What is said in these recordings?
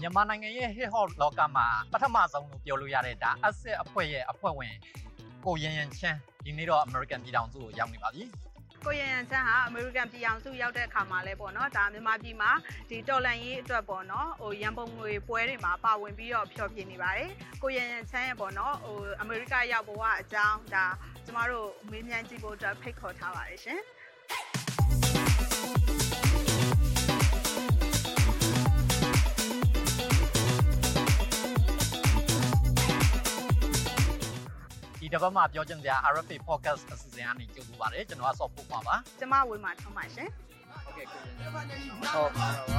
မြန်မာနိုင်ငံရဲ့ hip hop လောကမှာပထမဆုံးလို့ပြောလို့ရတဲ့ဒါ asset အဖွဲ့ရဲ့အဖွဲ့ဝင်ကိုရန်ရန်ချမ်းဒီနေ့တော့ American ပြည်ထောင်စုကိုရောက်နေပါပြီကိုရန်ရန်ချမ်းဟာအမေရိကန်ပြည်အောင်စုရောက်တဲ့အခါမှာလဲပေါ့နော်ဒါမြန်မာပြည်မှာဒီတော်လန်ရေးအတွက်ပေါ့နော်ဟိုရန်ပုံငွေပွဲတွေမှာပါဝင်ပြီးတော့ဖျော်ဖြေနေပါတယ်ကိုရန်ရန်ချမ်းရဲ့ပေါ့နော်ဟိုအမေရိကရောက်ဘဝအကြောင်းဒါကျမတို့မေးမြန်းကြည့်ဖို့အတွက်ဖိတ်ခေါ်ထားပါတယ်ရှင် ဒီတစ်ပတ်မှာပြောချင်စရာ RFA podcast အစီအစဉ်ကနေကြိုဆိုပါတယ်ကျွန်တော်က soft ဖို့ပါပါကျမဝေမှာထုံးပါရှင်ဟုတ်ကဲ့ကိုရန်ရန်ဟုတ်ပါပါ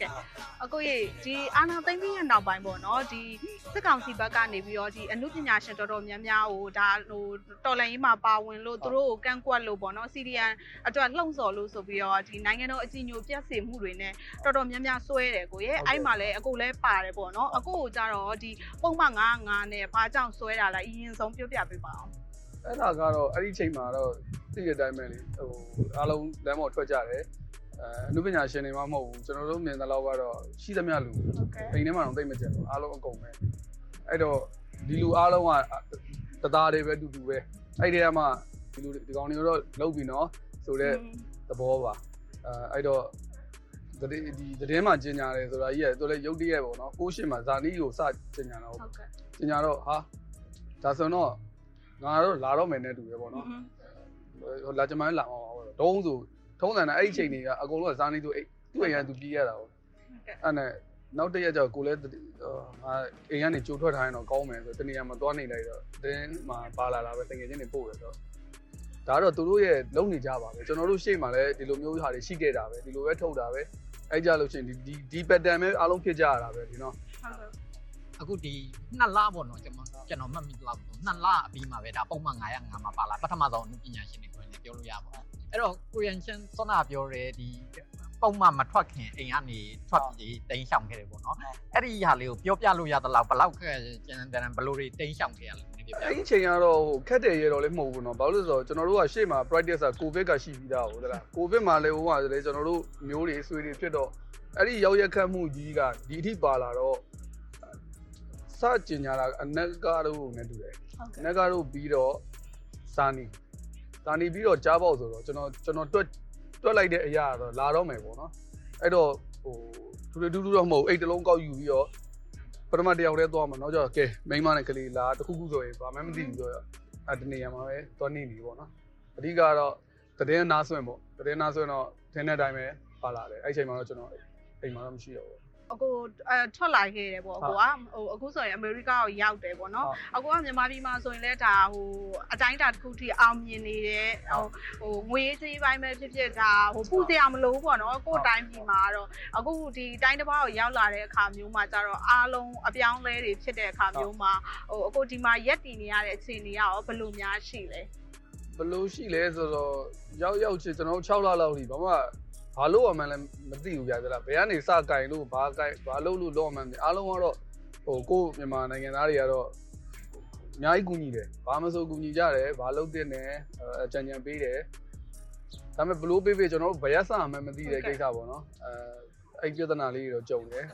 ဟုတ်ကဲ့အခုရေဒီအာနာသိမ့်ပြီးတဲ့နောက်ပိုင်းပေါ့နော်ဒီစစ်ကောင်စီဘက်ကနေပြီးတော့ဒီအမှုပညာရှင်တော်တော်များများဟိုဒါဟိုတော်လိုင်းရေးမှာပါဝင်လို့သူတို့ကိုကန့်ကွက်လို့ပေါ့နော်စီရီယန်အတွက်လှုံ့ဆော်လို့ဆိုပြီးတော့ဒီနိုင်ငံတော်အကြီးအကျယ်ပြတ်စေမှုတွေနဲ့တော်တော်များများစွဲတယ်ကိုရေအဲ့မှာလည်းအခုလည်းပါတယ်ပေါ့နော်အခုကိုကြတော့ဒီပုံမှန်95နဲ့ဘာကြောင့်စွဲတာလဲအရင်ဆုံးပြောပြပေးပါအောင်အဲ့ဒါကတော့အဲ့ဒီချိန်မှာတော့သိတဲ့အတိုင်းပဲလေဟိုအားလုံးလမ်းပေါ်ထွက်ကြတယ် အဲအနုပညာရှင်တွေမှမဟုတ်ဘူးကျွန်တော်တို့မြင်တဲ့လောက်ကတော့ရှိသမျှလူဟုတ်ကဲ့အိမ်ထဲမှာတော့သိမကြဘူးအားလုံးအကုန်ပဲအဲ့တော့ဒီလူအားလုံးကတသားတွေပဲတူတူပဲအဲ့ဒီကမှဒီလူဒီကောင်တွေတော့လုပ်ပြီနော်ဆိုတော့သဘောပါအဲအဲ့တော့ဒီဒီတည်င်းမှာကျင်ညာတယ်ဆိုတာကြီးကသူလည်းရုပ်တရက်ပေါ့နော်ကိုရှင်မှာဇာနီးကိုစကျင်ညာတော့ဟုတ်ကဲ့ကျင်ညာတော့ဟာဒါဆိုတော့ငါတော့လာတော့မယ်နဲ့တူတယ်ပေါ့နော်ဟိုလာကြမန်းလာမှာပါတော့တုံးဆို ထုံးစံနဲ့အဲ့ဒီချိန်တွေကအကုန်လုံးကဇာနေသူအဲ့သူ့အိမ်ကသူပြေးရတာပေါ့အဲ့နဲ့နောက်တစ်ရက်ကျတော့ကိုလည်းငါအိမ်ကနေကြိုထွက်ထားရင်တော့ကောင်းမယ်ဆိုတနေရာမှာသွားနေလိုက်တော့တင်းမှာပါလာလာပဲတကယ်ချင်းနေပို့ရတော့ဒါတော့သူတို့ရဲ့လုံနေကြပါပဲကျွန်တော်တို့ရှေ့မှာလည်းဒီလိုမျိုးဟာတွေရှိခဲ့တာပဲဒီလိုပဲထုတ်တာပဲအဲ့ကြလို့ချင်းဒီဒီဒီ pattern ပဲအားလုံးဖြစ်ကြရတာပဲဒီနော်ဟုတ်ကဲ့အခုဒီနှစ်လပေါ့နော်ကျွန်တော်ကျွန်တော်မှတ်မိလောက်ပေါ့နှစ်လအပြီးမှာပဲဒါပုံမှန်905မှာပါလာပထမဆုံးအမှုပညာရှင်တွေဆိုရင်လည်းပြောလို့ရပါဘူး အဲ့တော့ကိုရန်ချန်စောနာပြောတယ်ဒီပုံမှန်မထွက်ခင်အိမ်ကနေထွက်ပြီးတိန်းရှောင်ခဲ့တယ်ပေါ့နော်အဲ့ဒီဟာလေးကိုပြောပြလို့ရသလောက်ဘယ်လောက်ခက်ကျန်တဲ့ဘယ်လိုတွေတိန်းရှောင်ခဲ့ရလဲနည်းပြပြအဲ့ဒီချိန်ကတော့ဟိုခက်တယ်ရတော့လည်းမဟုတ်ဘူးနော်ဘာလို့လဲဆိုတော့ကျွန်တော်တို့ကရှေ့မှာ practice က covid ကရှိပြီးသားဟုတ်လား covid မှာလည်းဟိုကလည်းကျွန်တော်တို့မျိုးတွေဆွေးတွေဖြစ်တော့အဲ့ဒီရောက်ရက်ခတ်မှုကြီးကဒီအထိပါလာတော့စကြင်ညာတာအနက်ကားတို့နဲ့တူတယ်ဟုတ်အကဲ့နက်ကားတို့ပြီးတော့စာနီ လာနေပြီးတော့ကြားပေါက်ဆိုတော့ကျွန်တော်ကျွန်တော်တွက်တွက်လိုက်တဲ့အရာတော့လာတော့မယ်ပေါ့နော်အဲ့တော့ဟိုဒူဒူဒူတော့မဟုတ်အိတ်တလုံးကောက်ယူပြီးတော့ပထမတစ်ယောက်တည်းသွားမှာနောက်ကျတော့ကဲမိန်းမနဲ့ကလေးလာတခုခုဆိုရင်ဘာမှမသိဘူးဆိုတော့အဲ့ဒီနေရာမှာပဲသွားနေပြီပေါ့နော်အဓိကတော့တည်င်းနားဆွင့်ပေါ့တည်င်းနားဆွင့်တော့ထင်းတဲ့အတိုင်းပဲပါလာတယ်အဲ့ချိန်မှာတော့ကျွန်တော်အိမ်မှာတော့မရှိတော့ဘူး အခုအဲထွက်လာခဲ့တယ်ပေါ့အကိုကဟိုအခုဆိုရင်အမေရိကကိုရောက်တယ်ပေါ့နော်ဟုတ်အကိုကမြန်မာပြည်မှာဆိုရင်လည်းဒါဟိုအတိုင်းအတာတစ်ခုထိအောင်မြင်နေတယ်ဟိုဟိုငွေကြေးပိုင်းပဲဖြစ်ဖြစ်ဒါဟိုပူစရာမလိုဘူးပေါ့နော်ကိုယ့်တိုင်းပြည်မှာတော့အခုဒီတိုင်းတစ်ပါးကိုရောက်လာတဲ့အခါမျိုးမှာကျတော့အားလုံးအပြောင်းလဲတွေဖြစ်တဲ့အခါမျိုးမှာဟိုအခုဒီမှာရက်တည်နေရတဲ့အခြေအနေကရောဘယ်လိုများရှိလဲဘယ်လိုရှိလဲဆိုတော့ရောက်ရောက်ချင်ကျွန်တော်6လလောက်ကြီးဘာမှ ဘာလို့အမှန်းလည်းမသိဘူးဗျာသလားဘယ်ကနေစကင်လို့ဘာကင်ဘာလို့လို့တော့အမှန်းမသိအားလုံးကတော့ဟိုကိုယ့်မြန်မာနိုင်ငံသားတွေကတော့အများကြီးကူညီတယ်ဘာမဆိုကူညီကြတယ်ဘာလုပ်တဲ့နဲ့အကြံဉာဏ်ပေးတယ်ဒါပေမဲ့ဘလို့ပေးပေးကျွန်တော်တို့ဘယ်ရစမှမသိတဲ့ကိစ္စပေါ့နော်အဲအဲ့ပြဿနာလေးတွေတော့ကြုံတယ်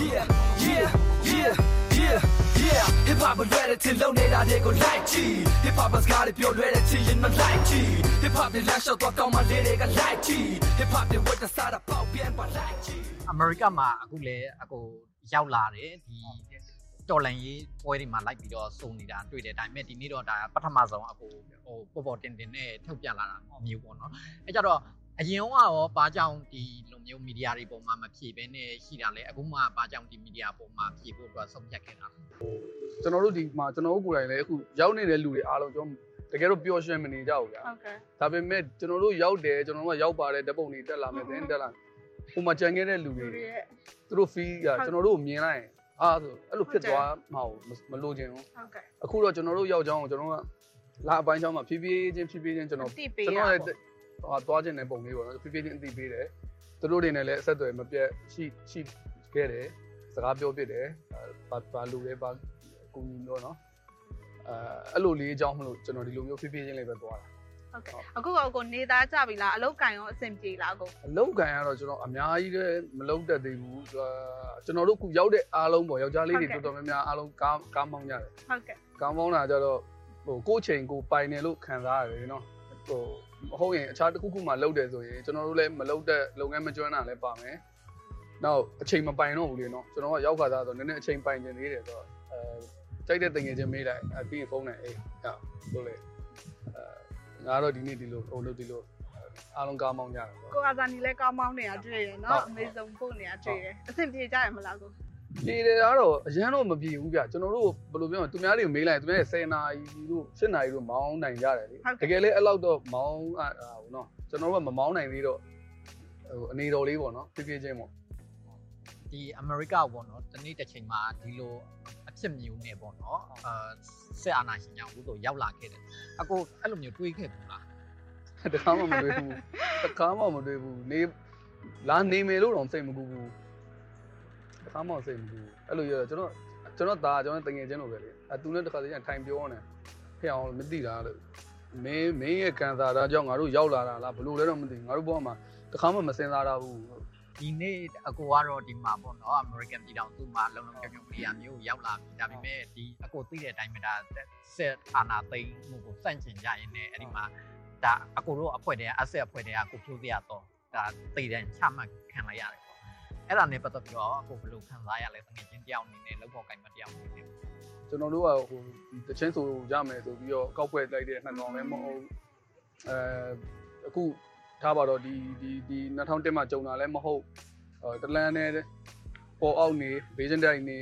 Yeah, yeah, yeah, yeah, yeah. Hip hop လွယ်တဲ့တင်လုံးနေတာတွေကို like ကြည့် Hip hop စကားတွေပြောလွယ်တဲ့ချင်ရင်မ like ကြည့် Hip hop တွေလမ်းလျှောက်တော့ကောင်းမှလေးတွေက like ကြည့် Hip hop တွေဝတ်တဲ့စားတာပေါက်ပြန်ပါ like ကြည့်အမေရိကမှာအခုလေအခုရောက်လာတယ်ဒီတော်လန်ရေးပွဲတွေမှာလိုက်ပြီးတော့စုံနေတာတွေ့တယ်ဒါပေမဲ့ဒီနေ့တော့ဒါပထမဆုံးအခုဟိုပေါ်ပေါ်တင်တင်နဲ့ထုတ်ပြန်လာတာမျိုးပေါ့နော်အဲကြတော့ အရင်ကရောဘာကြောင့်ဒီလိုမျိုးမီဒီယာတွေပေါ်မှာမဖြေဘဲနဲ့ရှိတာလဲအခုမှဘာကြောင့်ဒီမီဒီယာပေါ်မှာဖြေဖို့အတွက်ဆုံးဖြတ်ခဲ့တာလဲကျွန်တော်တို့ဒီမှာကျွန်တော်တို့ကိုယ်တိုင်လည်းအခုရောက်နေတဲ့လူတွေအားလုံးကျွန်တော်တကယ်တော့ပျော်ရွှင်မနေကြဘူးဗျာဟုတ်ကဲ့ဒါပေမဲ့ကျွန်တော်တို့ရောက်တယ်ကျွန်တော်တို့ကရောက်ပါတယ်ဓာတ်ပုံတွေတက်လာမယ်သတင်းတက်လာဟိုမှာကြံခဲ့တဲ့လူလူတွေတွေရဲ့သူတို့ fee ကကျွန်တော်တို့ကိုမြင်လိုက်ရင်အာဆိုအဲ့လိုဖြစ်သွားမှာမလို့ခြင်းဘူးဟုတ်ကဲ့အခုတော့ကျွန်တော်တို့ရောက်ကြောင်းကိုကျွန်တော်ကလာအပိုင်းချောင်းမှာဖြည်းဖြည်းချင်းဖြည်းဖြည်းချင်းကျွန်တော်အသိပေးကျွန်ရတော်ပါလည်းဟော သွားခြင်းတဲ့ပုံလေးပေါ့နော်ဖြည်းဖြည်းချင်းအသိပေးတယ်သူတို့တွေနဲ့လည်းအဆက်အသွယ်မပြတ်ရှိရှိခဲ့တယ်စကားပြောပြတယ်ဘာဘာလူလဲဘာကူညီတော့နော်အဲအဲ့လိုလေးအကြောင်းမလို့ကျွန်တော်ဒီလိုမျိုးဖြည်းဖြည်းချင်းလေးပဲသွားတာဟုတ်ကဲ့အခုကကိုနေသားကြပြီလားအလုတ်ကင်ရောအဆင်ပြေလားကိုအလုံးကန်ကတော့ကျွန်တော်အများကြီးလည်းမလုံးတက်သေးဘူးကျွန်တော်တို့ခုရောက်တဲ့အားလုံးပေါ့ယောက်ျားလေးတွေတော်တော်များများအားလုံးကားကားမောင်းကြတယ်ဟုတ်ကဲ့ကောင်းကောင်းတာကြတော့ဟိုကိုယ့်ချိန်ကိုပိုင်တယ်လို့ခံစားရတယ်နော် ဟိုမဟုတ်ရင်အခြားတစ်ခုခုမှလုပ်တယ်ဆိုရင်ကျွန်တော်တို့လည်းမလုပ်တဲ့လုပ်ငန်းမကျွမ်းတာလည်းပါမယ်နောက်အချိန်မပိုင်တော့ဘူးလေနော်ကျွန်တော်ကရောက်ခါသားဆိုနည်းနည်းအချိန်ပိုင်နေသေးတယ်ဆိုတော့အဲကြိုက်တဲ့တင်ငယ်ချင်းမေးလိုက်အပြီးဖုန်းနဲ့အေးဟောလို့လေအဲငါတော့ဒီနေ့ဒီလိုဟိုလိုဒီလိုအားလုံးကားမောင်းကြတာပေါ့ကိုအာဇာနီလည်းကောင်းမောင်းနေတာတွေ့ရဟုတ်နော်အမေဇုံပို့နေတာတွေ့တယ်အဆင်ပြေကြရမလားကို ပြေတယ်ကတော့အရန်တော့မပြေဘူးဗျကျွန်တော်တို့ဘယ်လိုပြောမလဲသူများတွေကိုမေးလိုက်သူများတွေ10နာရီတို့7နာရီတို့မောင်းနိုင်ကြတယ်လေတကယ်လည်းအဲ့လောက်တော့မောင်းอ่าဟိုနော်ကျွန်တော်တို့ကမမောင်းနိုင်သေးတော့ဟိုအနေတော်လေးပေါ့နော်ဖြည်းဖြည်းချင်းပေါ့ဒီအမေရိကပေါ့နော်တနေ့တစ်ချိန်မှာဒီလိုအဖြစ်မျိုးနဲ့ပေါ့နော်အာဆက်အာနာရှင်ကြောင့်ဦးတို့ရောက်လာခဲ့တယ်အကိုအဲ့လိုမျိုးတွေးခဲ့ဘူးလားတခါမှမတွေ့ဘူးတခါမှမတွေ့ဘူးနေလာနေမယ်လို့တော့စိတ်မကူဘူးတ ခါမှစိတ်မကူဘူးအဲ့လိုရတော့ကျွန်တော်ကျွန်တော်သားကျွန်တော်တငယ်ချင်းလိုပဲလေအဲသူနဲ့တခါတည်းထိုင်ပြောနေဖျောင်းမသိတာလို့မင်းမင်းရဲ့ကန်စာတာကြောင့်ငါတို့ရောက်လာတာလားဘလို့လဲတော့မသိဘူးငါတို့ဘောမှာတခါမှမစင်စားတာဘူးဒီနေ့အကိုကတော့ဒီမှာပေါ့နော် American ပြည်ထောင်စုမှာလုံလုံချုံချုံနေရာမျိုးကိုရောက်လာပြီဒါပေမဲ့ဒီအကိုသိတဲ့အတိုင်းပဲဒါဆက်အာနာသိန်းမှုကိုစန့်ကျင်ကြရင်လည်းအဲ့ဒီမှာဒါအကိုတို့အဖွဲ့တည်းအဆက်အဖွဲ့တည်းကကိုဖြိုးပြရတော့ဒါသိတဲ့ချမှတ်ခံလိုက်ရတယ်ပေါ့ အဲ့ဒါနဲ့ပတ်သက်ပြီးတော့အကိုဘယ်လိုခံစားရလဲတကယ်ချင်းတယောက်အနေနဲ့လောက်ပေါ်ကိုင်မတယောက်အနေနဲ့ကျွန်တော်တို့ကဟိုတချင်းဆိုရမယ်ဆိုပြီးတော့ကောက်ွက်လိုက်တဲ့နှစ်ကောင်လည်းမဟုတ်အဲအခုထားပါတော့ဒီဒီဒီ2010မှာကြုံတာလည်းမဟုတ်အဲတလန်နဲ့ပေါ်အောက်နေဘေးစင်တိုင်းနေ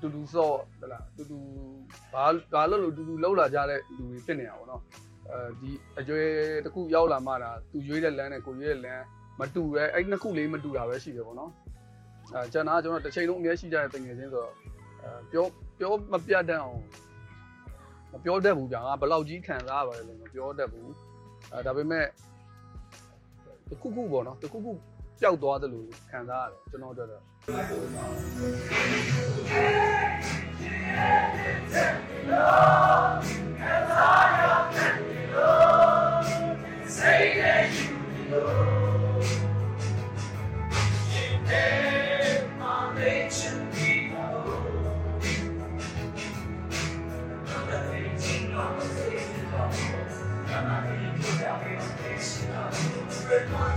တူတူဆော့ဟလားတူတူဘာဘာလို့လို့တူတူလောက်လာကြတဲ့လူတွေဖြစ်နေတာပေါ့နော်အဲဒီအကျွဲတစ်ခုရောက်လာမှတာသူရွေးတဲ့လမ်းနဲ့ကိုရွေးတဲ့လမ်းမတူရဲအဲ့နှစ်ခုလေးမတူတာပဲရှိတယ်ပေါ့နော် အဲကျွန်တော်ကကျွန်တော်တစ်ချိန်လုံးအများရှိကြတဲ့တင်ငယ်ချင်းဆိုတော့အဲပြောပြောမပြတ်တတ်အောင်မပြောတတ်ဘူးဗျာငါဘယ်လောက်ကြီးခံစားရပါလဲလို့မပြောတတ်ဘူးအဲဒါပေမဲ့တစ်ခုခုပေါ့နော်တစ်ခုခုပျောက်သွားတယ်လို့ခံစားရတယ်ကျွန်တော်တို့တော့ Yeah.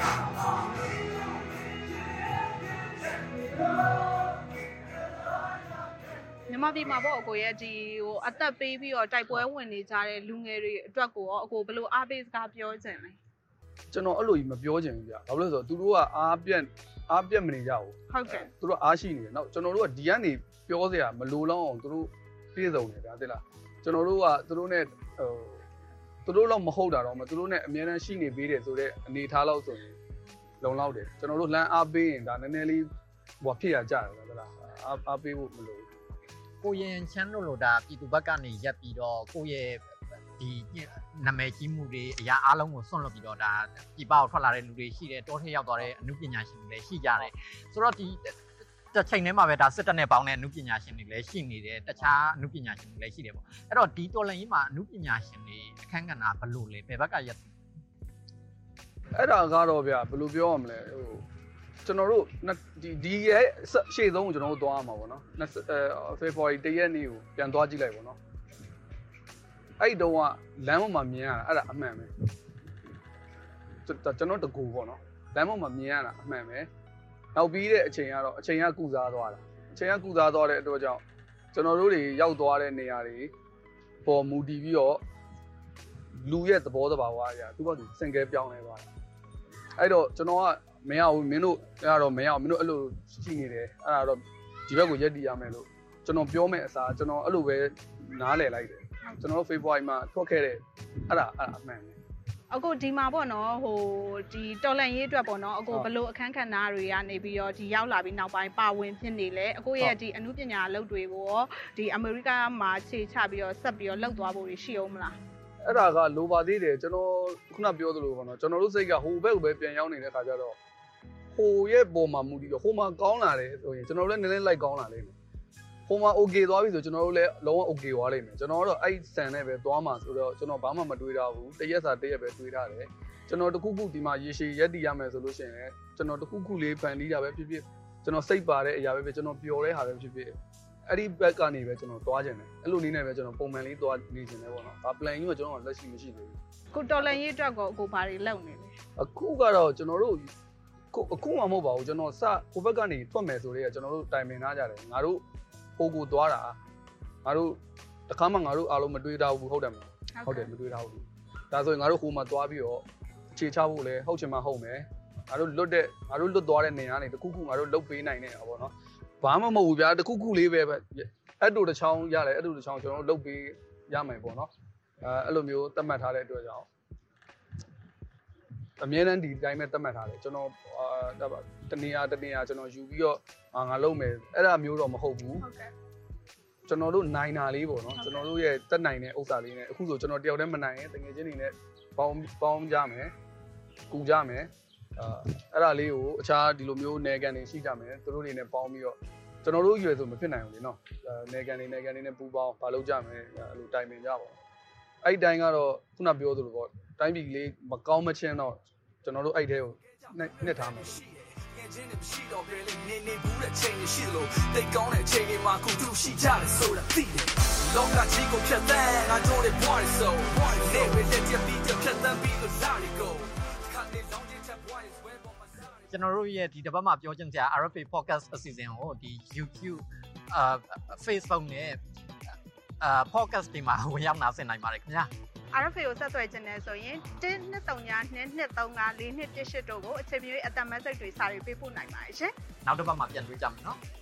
我 မြန်မာပြည်မှာပေါ့အကိုရဲ့ဒီဟိုအသက်ပေးပြီးတော့တိုက်ပွဲဝင်နေကြတဲ့လူငယ်တွေအတွက်ကိုရောအကိုဘယ်လိုအားပေးစကားပြောချင်လဲကျွန်တော်အဲ့လိုကြီးမပြောချင်ဘူးဗျာဘာလို့လဲဆိုတော့သူတို့ကအားပြက်အားပြက်မနေကြဘူးဟုတ်ကဲ့သူတို့အားရှိနေတယ်နောက်ကျွန်တော်တို့ကဒီကနေပြောစရာမလိုတော့အောင်သူတို့ပြည့်စုံနေဗျာသိလားကျွန်တော်တို့ကသူတို့ ਨੇ ဟိုသူတို့တော့မဟုတ်တာတော့မသူတို့ ਨੇ အများအားရှိနေပေးတယ်ဆိုတော့အနေထားလောက်ဆိုရင်လုံလောက်တယ်ကျွန်တော်တို့လမ်းအားပေးရင်ဒါနည်းနည်းလေးဟိုဖြစ်ရကြတယ်ဗျာလားအားအားပေးဖို့မလိုဘူး ကိုရင်ချမ်းလို့လို့ဒါပြည်သူဘက်ကနေရက်ပြီးတော့ကိုရဲ့ဒီနာမည်ကြီးမှုတွေအရာအားလုံးကိုစွန့်လွတ်ပြီးတော့ဒါပြပကိုထွက်လာတဲ့လူတွေရှိတယ်တောထဲရောက်သွားတဲ့အမှုပညာရှင်တွေလည်းရှိကြတယ်ဆိုတော့ဒီတစ်ချိန်ထဲမှာပဲဒါစစ်တပ်နဲ့ပေါင်းတဲ့အမှုပညာရှင်တွေလည်းရှိနေတယ်တခြားအမှုပညာရှင်တွေလည်းရှိတယ်ပေါ့အဲ့တော့ဒီတော်လန်ကြီးမှာအမှုပညာရှင်တွေအခန်းကဏ္ဍဘယ်လိုလဲဘယ်ဘက်ကရက်အဲ့ဒါကတော့ဗျာဘယ်လိုပြောရမလဲဟို ကျွန်တော်တို့ဒီဒီရဲ့ရှေ့ဆုံးကိုကျွန်တော်တို့သွားရမှာပေါ့နော်အဲ February 1ရက်နေ့ကိုပြန်သွားကြည့်လိုက်ပေါ့နော်အဲ့တုန်းကလမ်းပေါ်မှာမြင်ရတာအဲ့ဒါအမှန်ပဲကျွန်တော်တကူပေါ့နော်လမ်းပေါ်မှာမြင်ရတာအမှန်ပဲနောက်ပြီးတဲ့အချိန်ကတော့အချိန်ကကုစားသွားတာအချိန်ကကုစားသွားတဲ့အတွက်ကြောင့်ကျွန်တော်တို့တွေရောက်သွားတဲ့နေရာတွေပေါ်မူတည်ပြီးတော့လူရဲ့သဘောတဘာဝအရာသူကသူစင်ကဲပြောင်းလဲသွားတယ်အဲ့တော့ကျွန်တော်ကမရဘူးမင်းတို့အဲ့တော့မရဘူးမင်းတို့အဲ့လိုရှိနေတယ်အဲ့ဒါတော့ဒီဘက်ကိုရက်တည်ရမယ်လို့ကျွန်တော်ပြောမဲ့အစားကျွန်တော်အဲ့လိုပဲနားလည်လိုက်တယ်ကျွန်တော်တို့ February မှာထွက်ခဲ့တဲ့အဲ့ဒါအဲ့ဒါအမှန်ပဲအခုဒီမှာပေါ့နော်ဟိုဒီတော်လန်ရေးအတွက်ပေါ့နော်အခုဟုတ်ဘလို့အခန်းကဏ္ဍတွေကနေပြီးတော့ဒီရောက်လာပြီးနောက်ပိုင်းပါဝင်ဖြစ်နေလဲအခုရဲ့ဒီအမှုပညာအလုပ်တွေကိုရောဒီအမေရိကမှာခြေချပြီးတော့ဆက်ပြီးတော့လှုပ်သွားဖို့တွေရှိအောင်မလားအဲ့ဒါကလိုပါသေးတယ်ကျွန်တော်ခုနပြောသလိုပေါ့နော်ကျွန်တော်တို့စိတ်ကဟိုဘက်ကိုပဲပြန်ရောက်နေတဲ့ခါကျတော့ ဟိုရဲ့ပုံမှာမူတည်တော့ဟိုမှာကောင်းလာတယ်ဆိုရင်ကျွန်တော်တို့လည်းနည်းနည်းလိုက်ကောင်းလာလိမ့်မယ်ဟိုမှာ okay သွားပြီဆိုကျွန်တော်တို့လည်းလုံးဝ okay သွားလိမ့်မယ်ကျွန်တော်တို့အဲ့ဆန်နဲ့ပဲသွားမှာဆိုတော့ကျွန်တော်ဘာမှမတွေးထားဘူးတရက်စာတရက်ပဲတွေးထားတယ်ကျွန်တော်တခုခုဒီမှာရေရှည်ရက်တည်ရမယ်ဆိုလို့ရှိရင်လည်းကျွန်တော်တခုခုလေးဖန်တီးတာပဲဖြစ်ဖြစ်ကျွန်တော်စိတ်ပါတဲ့အရာပဲဖြစ်ကျွန်တော်ပျော်တဲ့ဟာပဲဖြစ်ဖြစ်အဲ့ဒီဘက်ကနေပဲကျွန်တော်သွားခြင်းတယ်အဲ့လိုနည်းနဲ့ပဲကျွန်တော်ပုံမှန်လေးသွားနေခြင်းတယ်ပေါ့နော်ဒါ plan ကြီးကကျွန်တော်လက်ရှိမရှိသေးဘူးအခုတော်လန်ရေးအတွက်ကိုအခုဘာတွေလုပ်နေလဲအခုကတော့ကျွန်တော်တို့ ခုအခုမှမဟုတ်ပါဘူးကျွန်တော်စဟိုဘက်ကနေထွက်မယ်ဆိုတော့ကျွန်တော်တို့တိုင်ပင်ထားကြတယ်ငါတို့ဟိုကိုသွားတာငါတို့တခါမှငါတို့အားလုံးမတွေးထားဘူးဟုတ်တယ်မလားဟုတ်တယ်မတွေးထားဘူးဒါဆိုရင်ငါတို့ဟိုမှာသွားပြီးတော့ခြေချဖို့လဲဟုတ်ချင်မှဟုတ်မယ်ငါတို့လွတ်တဲ့ငါတို့လွတ်သွားတဲ့နေရာနေတခုခုငါတို့လုတ်ပေးနိုင်နေတာပေါ့နော်ဘာမှမဟုတ်ဘူးဗျာတခုခုလေးပဲပဲအဲ့တူတစ်ချောင်းရတယ်အဲ့တူတစ်ချောင်းကျွန်တော်တို့လုတ်ပေးရမယ်ပေါ့နော်အဲအဲ့လိုမျိုးသတ်မှတ်ထားတဲ့အတွက်ကြောင့် အမြဲတမ်းဒီတိုင်းပဲသတ်မှတ်ထားတယ်ကျွန်တော်အာဒါပါတနေရာတနေရာကျွန်တော်ယူပြီးတော့အာငါလုံးမယ်အဲ့ဒါမျိုးတော့မဟုတ်ဘူးဟုတ်ကဲ့ကျွန်တော်တို့နိုင်တာလေးပေါ့နော်ကျွန်တော်တို့ရဲ့တက်နိုင်တဲ့ဥစ္စာလေးနဲ့အခုဆိုကျွန်တော်တယောက်တည်းမနိုင်ရင်တကယ်ချင်းနေနဲ့ပေါင်းပေါင်းကြမယ်ကူကြမယ်အာအဲ့ဒါလေးကိုအခြားဒီလိုမျိုးနယ်ကန်တွေရှိကြမယ်သူတို့တွေနဲ့ပေါင်းပြီးတော့ကျွန်တော်တို့ရွယ်ဆိုမဖြစ်နိုင်ဘူးလေနော်နယ်ကန်တွေနယ်ကန်တွေနဲ့ပူပေါင်းဘာလုပ်ကြမယ်အဲ့လိုတိုင်ပင်ကြပါ အဲ့ဒီတိုင်းကတော့ခုနပြောသလိုပေါ့တိုင်းပြည်လေးမကောင်းမချင်းတော့ကျွန်တော်တို့အဲ့တဲကိုနှစ်ထားမှာချင်းနဲ့မရှိတော့ပြန်လေနေနေဘူးတဲ့ချိန်တွေရှိလို့တိတ်ကောင်းတဲ့ချိန်တွေမှာခုသူရှိကြတယ်ဆိုတာသိတယ်လောကကြီးကိုဖြတ်သန်းငါတို့ရဲ့ body so ne we let you be the ဖြတ်သန်းပြီးတော့လာရီကိုခါနေလောင်းချင်းချက် body is where ပေါ်မှာစားကျွန်တော်တို့ရဲ့ဒီတစ်ပတ်မှာပြောချင်စရာ RFA podcast အစီအစဉ်ကိုဒီ YouTube အာ Facebook နဲ့ အာ podcast တွေမှာဝင်ရောက်နားဆင်နိုင်ပါတယ်ခင်ဗျာ RFA ကိုဆက်သွယ်ခြင်းနဲ့ဆိုရင်12392235418တို့ကိုအချိန်မရွေးအတမက်စိတ်တွေစာတွေပေးပို့နိုင်ပါတယ်ရှင်နောက်တစ်ပတ်မှာပြန်တွေ့ကြမယ်နော်။